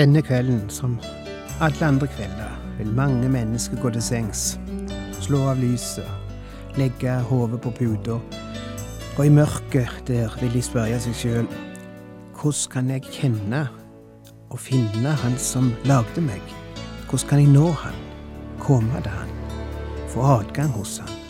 Denne kvelden, som alle andre kvelder, vil mange mennesker gå til sengs, slå av lyset, legge hodet på puta, og i mørket der vil de spørre seg sjøl hvordan kan jeg kjenne og finne Han som lagde meg? Hvordan kan jeg nå Han, komme til Han, få adgang hos Han?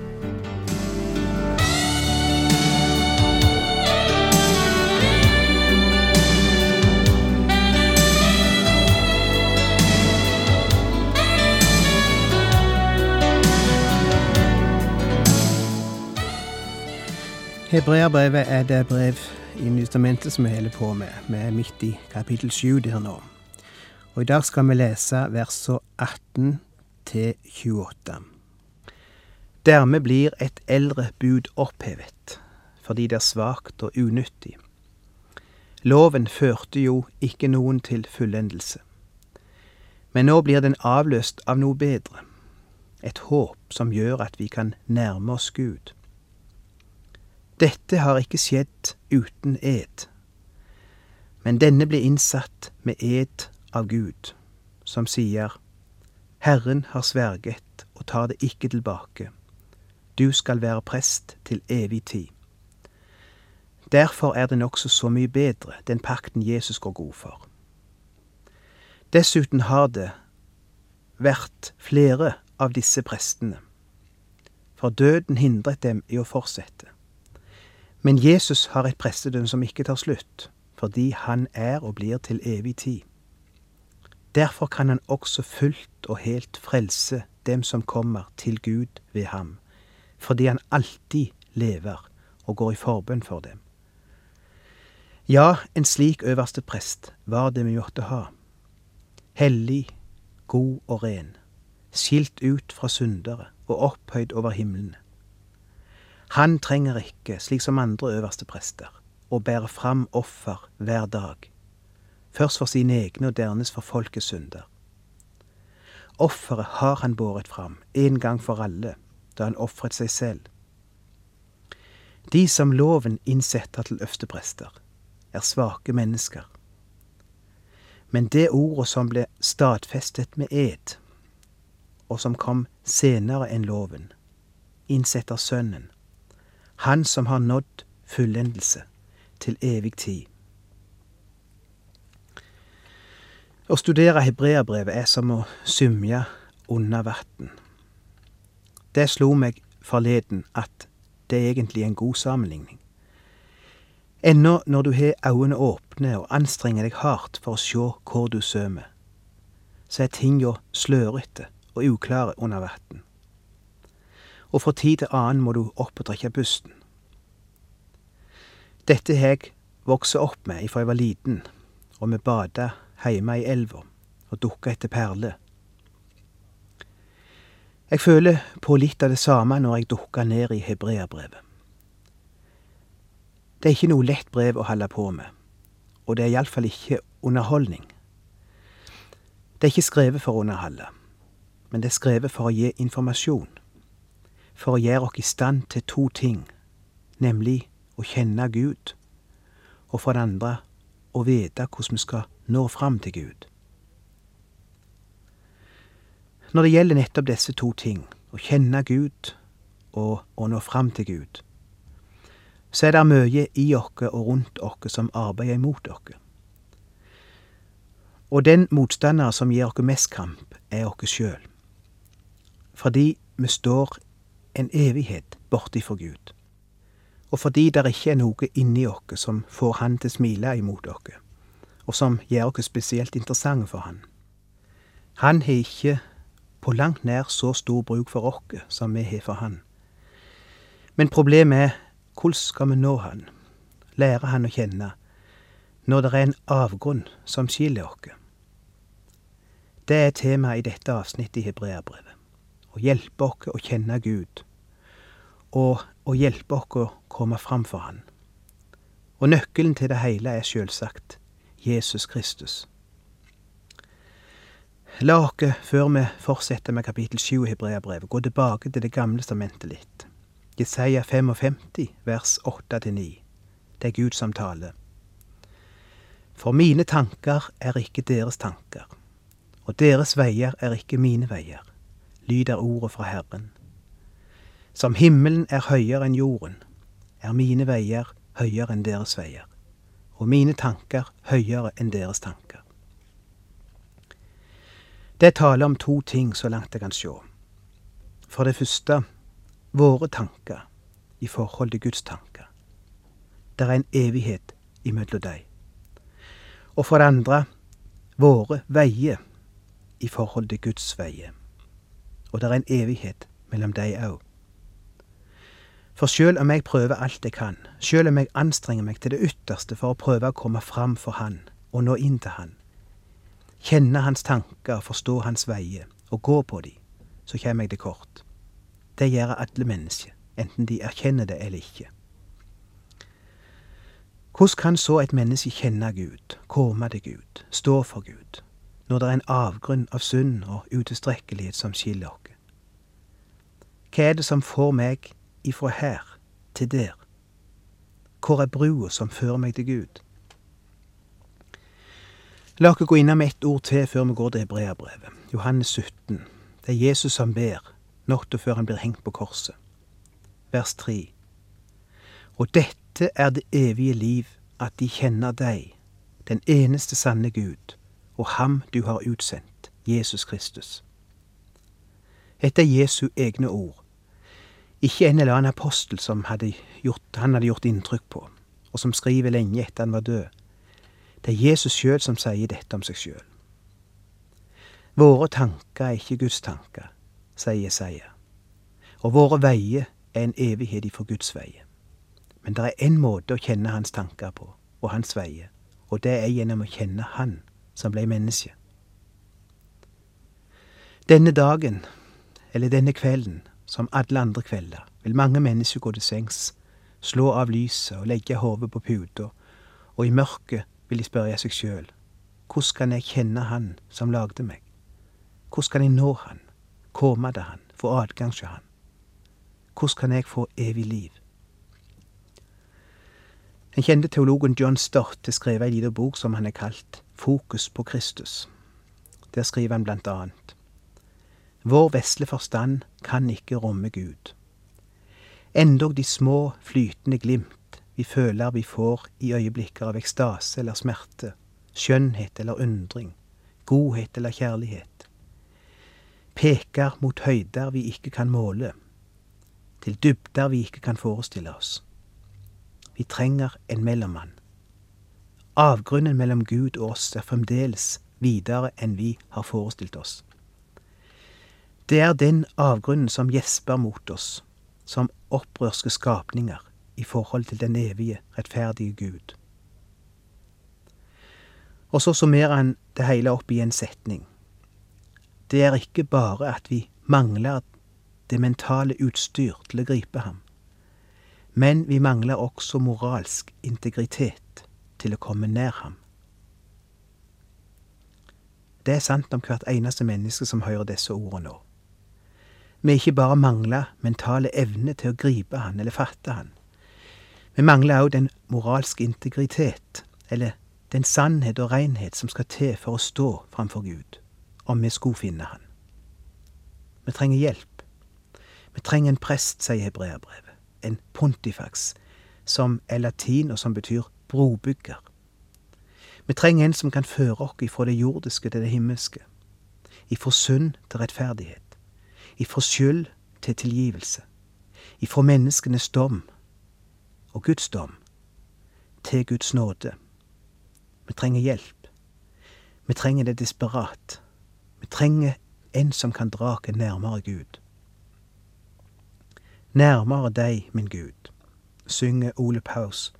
Hebreabrevet er det brev i Nytestamentet som vi holder på med. Vi er midt i kapittel 7 der nå. Og i dag skal vi lese versene 18 til 28. Dermed blir et eldre bud opphevet, fordi det er svakt og unyttig. Loven førte jo ikke noen til fullendelse. Men nå blir den avløst av noe bedre, et håp som gjør at vi kan nærme oss Gud. Dette har ikke skjedd uten ed, men denne ble innsatt med ed av Gud, som sier, Herren har sverget og tar det ikke tilbake, du skal være prest til evig tid. Derfor er den også så mye bedre, den pakten Jesus går god for. Dessuten har det vært flere av disse prestene, for døden hindret dem i å fortsette. Men Jesus har et prestedømme som ikke tar slutt, fordi han er og blir til evig tid. Derfor kan han også fullt og helt frelse dem som kommer til Gud ved ham, fordi han alltid lever og går i forbønn for dem. Ja, en slik øverste prest var det vi måtte ha. Hellig, god og ren, skilt ut fra syndere og opphøyd over himmelen. Han trenger ikke, slik som andre øverste prester, å bære fram offer hver dag, først for sine egne og dernes for folkets synder. Offeret har han båret fram, en gang for alle, da han ofret seg selv. De som loven innsetter til øversteprester, er svake mennesker. Men det ordet som ble stadfestet med ed, og som kom senere enn loven, innsetter Sønnen han som har nådd fullendelse til evig tid. Å studere hebreabrevet er som å symje under vann. Det slo meg forleden at det er egentlig en god sammenligning. Ennå når du har øynene åpne og anstrenger deg hardt for å sjå hvor du sømer, så er tinga slørete og uklare under vatn og fra tid til annen må du opp og drikke pusten. Dette har jeg vokst opp med ifra jeg var liten, og vi bada heime i elva og dukka etter perler. Jeg føler på litt av det samme når jeg dukker ned i hebreabrevet. Det er ikke noe lett brev å holde på med, og det er iallfall ikke underholdning. Det er ikke skrevet for å underholde, men det er skrevet for å gi informasjon for å gjøre oss i stand til to ting, nemlig å kjenne Gud, og for det andre å vite hvordan vi skal nå fram til Gud. Når det gjelder nettopp disse to ting, å kjenne Gud og å nå fram til Gud, så er det mye i oss og rundt oss som arbeider imot oss. Og den motstander som gir oss mest kamp, er oss sjøl. Fordi vi står en evighet bortifra Gud. Og fordi det ikke er noe inni oss som får Han til å smile imot oss, og som gjør oss spesielt interessante for Han. Han har ikke på langt nær så stor bruk for oss som vi har for Han. Men problemet er hvordan skal vi nå Han, lære Han å kjenne, når det er en avgrunn som skiller oss? Det er temaet i dette avsnittet i Hebreabrevet. Og hjelpe oss å kjenne Gud, og å hjelpe oss å komme fram for Han. Og nøkkelen til det hele er sjølsagt Jesus Kristus. La oss, før vi fortsetter med kapittel 7 i Hebreabrevet, gå tilbake til Det gamle stamentet litt. Jesaja 55, vers 8-9. Det er Gud som taler. For mine tanker er ikke deres tanker, og deres veier er ikke mine veier, lyder ordet fra Herren. Som himmelen er høyere enn jorden, er mine veier høyere enn deres veier, og mine tanker høyere enn deres tanker. Det taler om to ting så langt jeg kan sjå. For det første våre tanker i forhold til Guds tanker. Det er en evighet imellom dem. Og for det andre våre veier i forhold til Guds veier. Og det er en evighet mellom dei òg. For sjøl om jeg prøver alt jeg kan, sjøl om jeg anstrenger meg til det ytterste for å prøve å komme fram for Han og nå inn til Han, kjenne Hans tanker, forstå Hans veier og gå på de, så kommer jeg til kort. Det gjør alle mennesker, enten de erkjenner det eller ikke. Hvordan kan så et menneske kjenne Gud, komme til Gud, stå for Gud, når det er en avgrunn av synd og utilstrekkelighet som skiller oss? Hva er det som får meg ifra her til der? Hvor er brua som fører meg til Gud? La oss gå innom ett ord til før vi går til Hebreabrevet. Johannes 17. Det er Jesus som ber, natta før han blir hengt på korset. Vers 3. Og dette er det evige liv, at de kjenner deg, den eneste sanne Gud, og ham du har utsendt, Jesus Kristus. Dette er Jesu egne ord. Ikke en eller annen apostel som hadde gjort, han hadde gjort inntrykk på, og som skriver lenge etter han var død. Det er Jesus sjøl som sier dette om seg sjøl. Våre tanker er ikke Guds tanker, sier Jesaja, og våre veier er en evighet ifra Guds veier. Men det er én måte å kjenne hans tanker på, og hans veier, og det er gjennom å kjenne Han som ble menneske. Denne dagen, eller denne kvelden, som alle andre kvelder vil mange mennesker gå til sengs, slå av lyset og legge hodet på puta, og i mørket vil de spørre seg sjøl hvordan kan jeg kjenne Han som lagde meg? Hvordan kan jeg nå Han, komme til Han, få adgang til Han? Hvordan kan jeg få evig liv? Den kjente teologen John Stott har skrevet ei lita bok som han har kalt Fokus på Kristus. Der skriver han blant annet vår vesle forstand kan ikke romme Gud. Endog de små, flytende glimt vi føler vi får i øyeblikker av ekstase eller smerte, skjønnhet eller undring, godhet eller kjærlighet, peker mot høyder vi ikke kan måle, til dybder vi ikke kan forestille oss. Vi trenger en mellommann. Avgrunnen mellom Gud og oss er fremdeles videre enn vi har forestilt oss. Det er den avgrunnen som gjesper mot oss, som opprørske skapninger i forhold til den evige, rettferdige Gud. Og så summerer han det hele opp i en setning. Det er ikke bare at vi mangler det mentale utstyr til å gripe ham, men vi mangler også moralsk integritet til å komme nær ham. Det er sant om hvert eneste menneske som hører disse ordene nå vi ikke bare mangler mentale evne til å gripe han eller fatte han. Vi mangler òg den moralske integritet, eller den sannhet og renhet som skal til for å stå framfor Gud, om vi skulle finne han. Vi trenger hjelp. Vi trenger en prest, sier hebreerbrevet, en pontifax, som er latin og som betyr brobygger. Vi trenger en som kan føre oss ifra det jordiske til det himmelske, ifra synd til rettferdighet ifra skyld til tilgivelse, ifra menneskenes dom og Guds dom til Guds nåde. Vi trenger hjelp. Vi trenger det desperat. Vi trenger en som kan dra oss nærmere Gud. Nærmere deg, min Gud, synger Ole Paus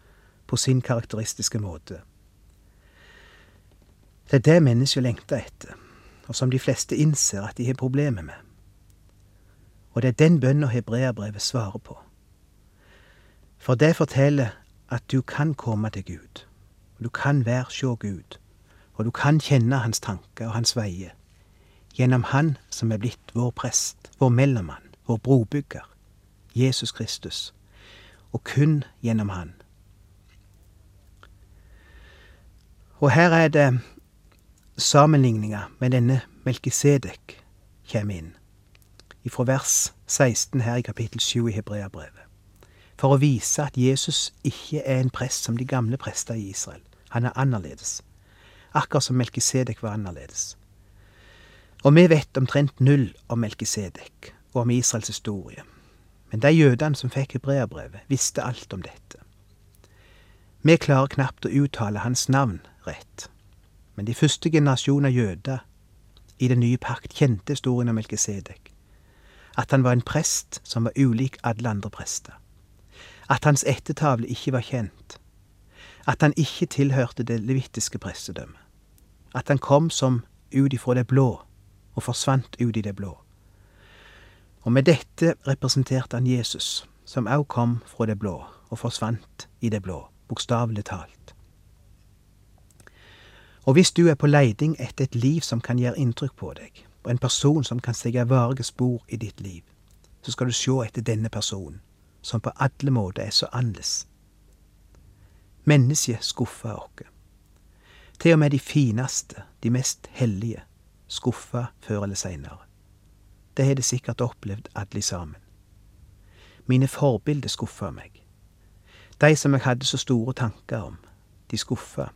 på sin karakteristiske måte. Det er det mennesket lengter etter, og som de fleste innser at de har problemer med. Og det er den bønna hebreerbrevet svarer på. For det forteller at du kan komme til Gud, du kan være sjå Gud, og du kan kjenne hans tanker og hans veier, gjennom Han som er blitt vår prest, vår mellommann, vår brobygger, Jesus Kristus, og kun gjennom Han. Og her er det sammenligninga med denne Melkisedek kommer inn, ifra vers 16 her i kapittel 7 i Hebreabrevet, for å vise at Jesus ikke er en prest som de gamle prester i Israel. Han er annerledes, akkurat som Melkisedek var annerledes. Og vi vet omtrent null om Melkisedek og om Israels historie. Men de jødene som fikk hebreabrevet, visste alt om dette. Vi klarer knapt å uttale hans navn rett, men de første generasjoner jøder i den nye pakt kjente historien om Melkisedek. At han var en prest som var ulik alle andre prester. At hans ettertavle ikke var kjent. At han ikke tilhørte det levittiske prestedømmet. At han kom som ut ifra det blå og forsvant ut i det blå. Og med dette representerte han Jesus, som òg kom fra det blå og forsvant i det blå, bokstavelig talt. Og hvis du er på leiding etter et liv som kan gjøre inntrykk på deg, en person som kan stige varige spor i ditt liv, så skal du se etter denne personen, som på alle måter er så annerledes. Mennesket skuffer oss. Til og med de fineste, de mest hellige, skuffer før eller seinere. Det har de sikkert opplevd alle sammen. Mine forbilder skuffa meg. De som jeg hadde så store tanker om, de skuffa.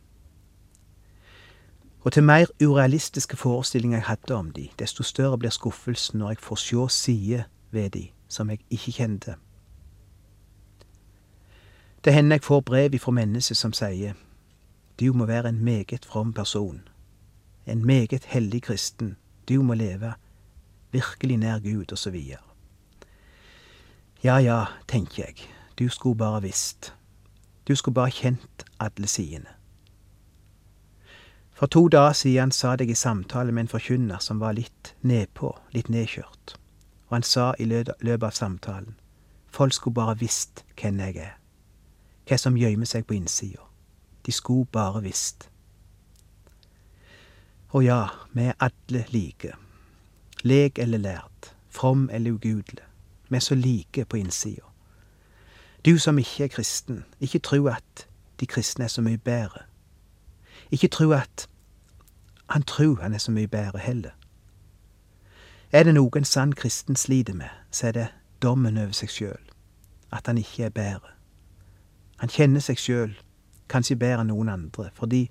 Og til mer urealistiske forestillinger jeg hadde om de, desto større blir skuffelsen når jeg får sjå sider ved de som jeg ikke kjente. Det hender jeg får brev ifra mennesker som sier du må være en meget from person en meget hellig kristen, du må leve virkelig nær Gud, og så videre. Ja ja, tenker jeg, du skulle bare visst. Du skulle bare kjent alle sidene. For to dager siden sa jeg i samtale med en forkynner som var litt nedpå, litt nedkjørt, og han sa i løpet av samtalen, folk skulle bare visst hvem jeg er, hva som gjemmer seg på innsida. De skulle bare visst. Og ja, vi er alle like. Lek eller lært, from eller ugudelig. Vi er så like på innsida. Du som ikke er kristen, ikke tro at de kristne er så mye bedre. Ikke tro at han tror han er så mye bedre heller. Er det noe en sann kristen sliter med, så er det dommen over seg sjøl, at han ikke er bedre. Han kjenner seg sjøl kanskje bedre enn noen andre, fordi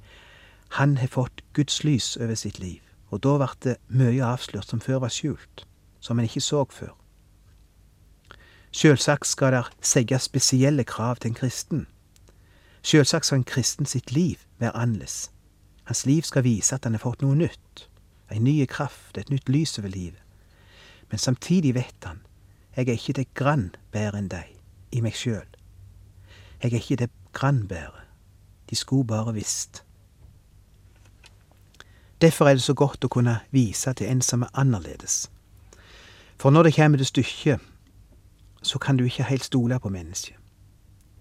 han har fått Guds lys over sitt liv, og da ble det mye avslørt som før var skjult, som en ikke så før. Sjølsagt skal der settes spesielle krav til en kristen. Sjølsagt skal en kristen sitt liv være annerledes. Hans liv skal vise at han har fått noe nytt, ei ny kraft, et nytt lys over livet. Men samtidig vet han, jeg er ikke det grann bedre enn deg, i meg sjøl. Jeg er ikke det grann bedre. De skulle bare visst. Derfor er det så godt å kunne vise til en som er annerledes. For når det kommer til stykket, så kan du ikke helt stole på mennesket.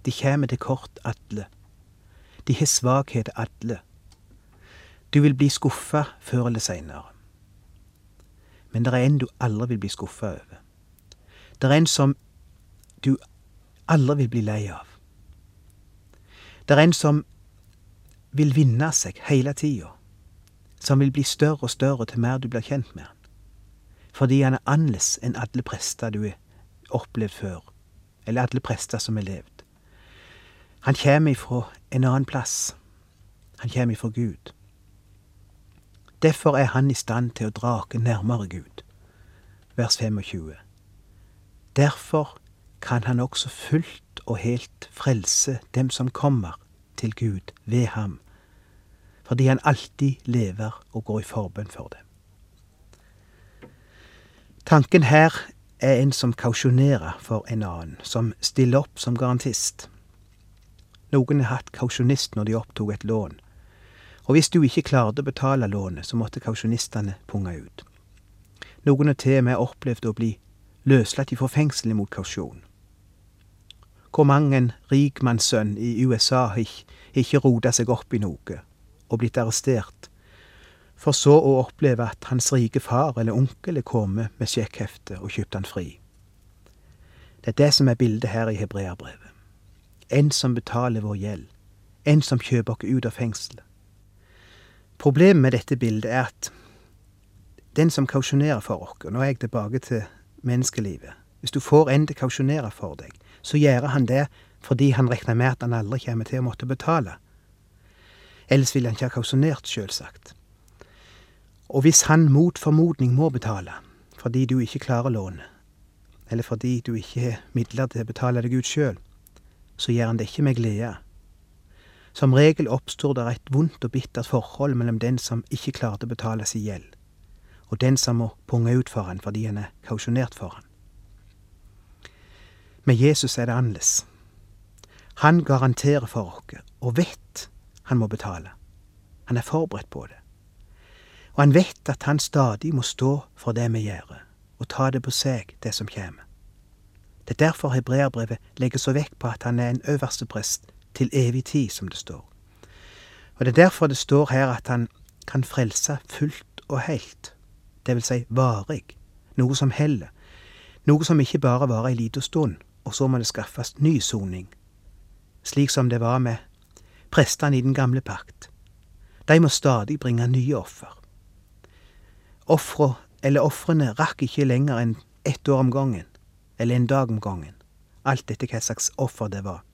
De kommer til kort alle. De har svakheter alle. Du vil bli skuffa før eller seinere. Men det er en du aldri vil bli skuffa over. Det er en som du aldri vil bli lei av. Det er en som vil vinne seg hele tida som vil bli større og større til mer du blir kjent med han. Fordi han er annerledes enn alle prester du har opplevd før, eller alle prester som har levd. Han kommer ifra en annen plass. Han kommer ifra Gud. Derfor er han i stand til å drake nærmere Gud. Vers 25. Derfor kan han også fullt og helt frelse dem som kommer til Gud ved ham fordi han alltid lever og går i forbønn for dem. Tanken her er en som kausjonerer for en annen, som stiller opp som garantist. Noen har hatt kausjonist når de opptok et lån, og hvis du ikke klarte å betale lånet, så måtte kausjonistene punge ut. Noen har til og med opplevd å bli løslatt ifra fengsel mot kausjon. Hvor mange rikmannssønn i USA har ikke rota seg opp i noe og blitt arrestert, for så å oppleve at hans rike far eller onkel er kommet med sjekkhefte og kjøpt han fri. Det er det som er bildet her i hebreerbrevet. En som betaler vår gjeld. En som kjøper oss ut av fengselet. Problemet med dette bildet er at den som kausjonerer for oss, nå er jeg tilbake til menneskelivet Hvis du får en til å kausjonere for deg, så gjør han det fordi han regner med at han aldri kommer til å måtte betale. Ellers ville han ikke ha kausjonert, sjølsagt. Og hvis han mot formodning må betale, fordi du ikke klarer lånet, eller fordi du ikke har midler til å betale deg ut sjøl, så gjør han det ikke med glede. Som regel oppstår det et vondt og bittert forhold mellom den som ikke klarte å betale sin gjeld, og den som må punge ut for han fordi han er kausjonert for han. Med Jesus er det annerledes. Han garanterer for oss, og vet han må betale. Han er forberedt på det. Og han vet at han stadig må stå for det vi gjør, og ta det på seg, det som kommer. Det er derfor hebreerbrevet legger så vekt på at han er en øverste prest til evig tid, som det står. Og det er derfor det står her at han kan frelse fullt og helt, det vil si varig, noe som heller, noe som ikke bare varer ei lita stund, og så må det skaffes ny soning, slik som det var med prestene i den gamle pakt. De må stadig bringe nye offer. Ofre, eller ofrene rakk ikke lenger enn ett år om gangen, eller en dag om gangen, alt etter hva slags offer det var.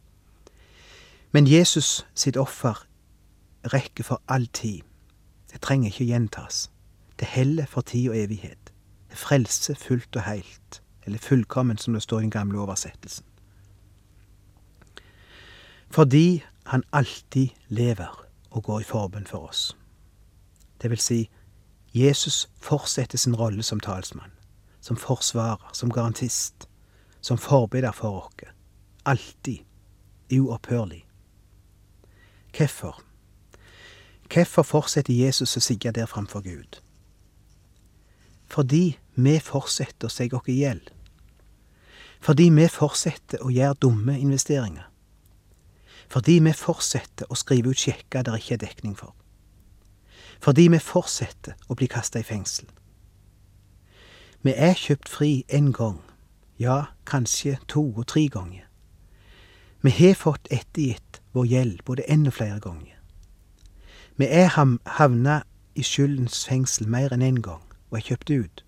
Men Jesus sitt offer rekker for all tid. Det trenger ikke gjentas. Det heller for tid og evighet. Det frelser fullt og heilt, eller fullkommen, som det står i den gamle oversettelsen. Fordi han alltid lever og går i forbønn for oss. Det vil si, Jesus fortsetter sin rolle som talsmann, som forsvarer, som garantist, som forbereder for oss. Alltid. Uopphørlig. Hvorfor? Hvorfor fortsetter Jesus å sigge der framfor Gud? Fordi vi fortsetter å si oss i hjel. Fordi vi fortsetter å gjøre dumme investeringer. Fordi vi fortsetter å skrive ut sjekker der ikke er dekning for. Fordi vi fortsetter å bli kasta i fengsel. Vi er kjøpt fri en gang, ja, kanskje to og tre ganger. Vi har fått ettergitt vår gjeld både enda flere ganger. Vi er havna i skyldens fengsel mer enn én en gang og er kjøpt ut.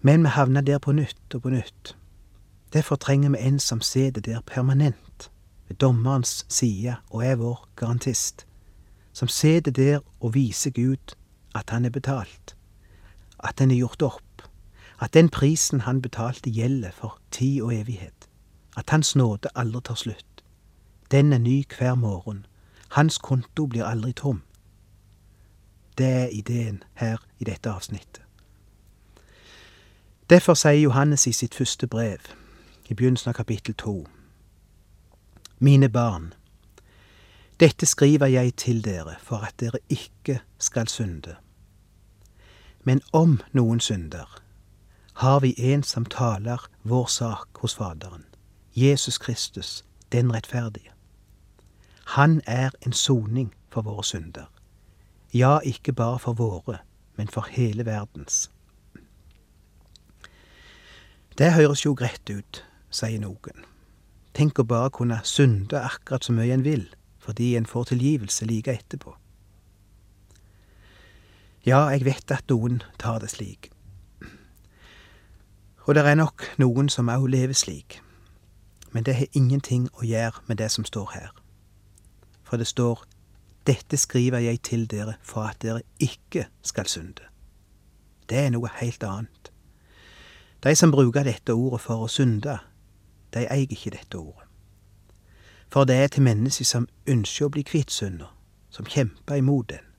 Men vi havna der på nytt og på nytt. Derfor trenger vi en som sitter der permanent, ved dommerens side og er vår garantist, som sitter der og viser Gud at han er betalt, at han er gjort opp, at den prisen han betalte gjelder for tid og evighet, at hans nåde aldri tar slutt. Den er ny hver morgen, hans konto blir aldri tom. Det er ideen her i dette avsnittet. Derfor sier Johannes i sitt første brev, i begynnelsen av kapittel to, Mine barn, dette skriver jeg til dere for at dere ikke skal synde. Men om noen synder, har vi en som taler vår sak hos Faderen, Jesus Kristus, den rettferdige. Han er en soning for våre synder. Ja, ikke bare for våre, men for hele verdens. Det høres jo greit ut, sier noen. Tenk å bare kunne synde akkurat så mye en vil, fordi en får tilgivelse like etterpå. Ja, jeg vet at noen tar det slik. Og det er nok noen som òg lever slik. Men det har ingenting å gjøre med det som står her. For det står dette skriver jeg til dere for at dere ikke skal synde. Det er noe helt annet. De som bruker dette ordet for å synde, de eier ikke dette ordet. For det er til mennesker som ønsker å bli kvitt synder, som kjemper imot den.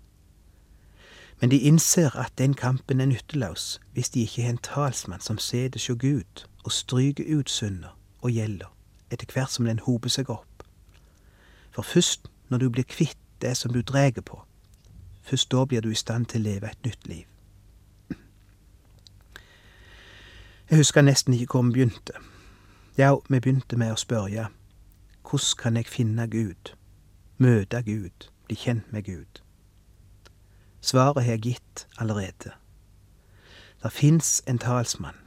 Men de innser at den kampen er nytteløs hvis de ikke har en talsmann som sitter hos Gud og stryker ut synder og gjelder etter hvert som den hoper seg opp. For først når du blir kvitt det som du drar på, først da blir du i stand til å leve et nytt liv. Jeg husker nesten ikke hvor vi begynte. Ja, vi begynte med å spørre hvordan kan jeg finne Gud, møte Gud, bli kjent med Gud? Svaret har jeg gitt allerede. Det fins en talsmann,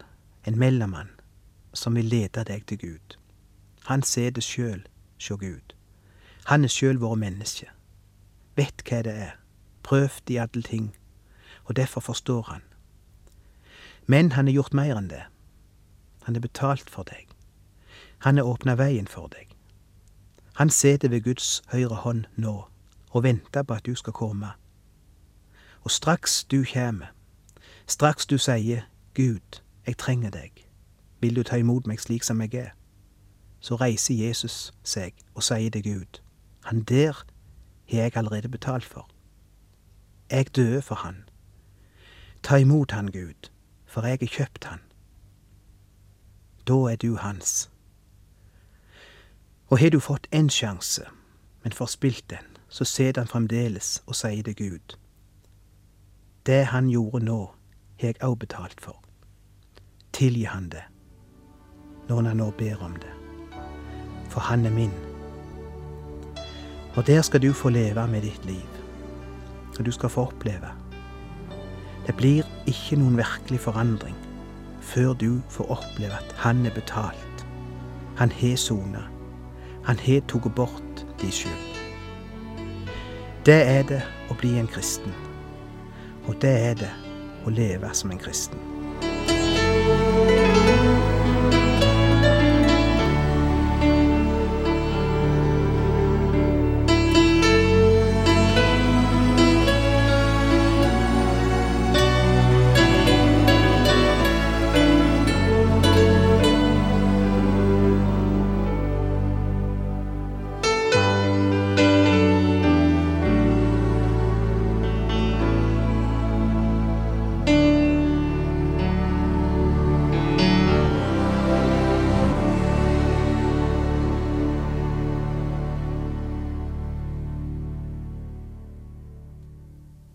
en mellommann, som vil lede deg til Gud. Han ser det sjøl sjå Gud. Han er sjøl våre menneske. Vet hva det er. Prøvd i alle ting. Og derfor forstår han. Men han har gjort mer enn det. Han har betalt for deg. Han har åpna veien for deg. Han sitter ved Guds høyre hånd nå og venter på at du skal komme. Og straks du kjem, straks du sier Gud, jeg trenger deg, vil du ta imot meg slik som jeg er, så reiser Jesus seg og sier til Gud, han der har jeg allerede betalt for. Jeg døde for han. Ta imot han, Gud, for jeg har kjøpt han. Da er du hans. Og har du fått en sjanse, men forspilt den, så sitter han fremdeles og sier til Gud, det han gjorde nå, har jeg òg betalt for. Tilgi han det, når han nå ber om det, for han er min. Og der skal du få leve med ditt liv, og du skal få oppleve. Det blir ikke noen virkelig forandring før du får oppleve at han er betalt. Han har sona. Han har tatt bort de skyld. Det er det å bli en kristen. Og det er det å leve som en kristen.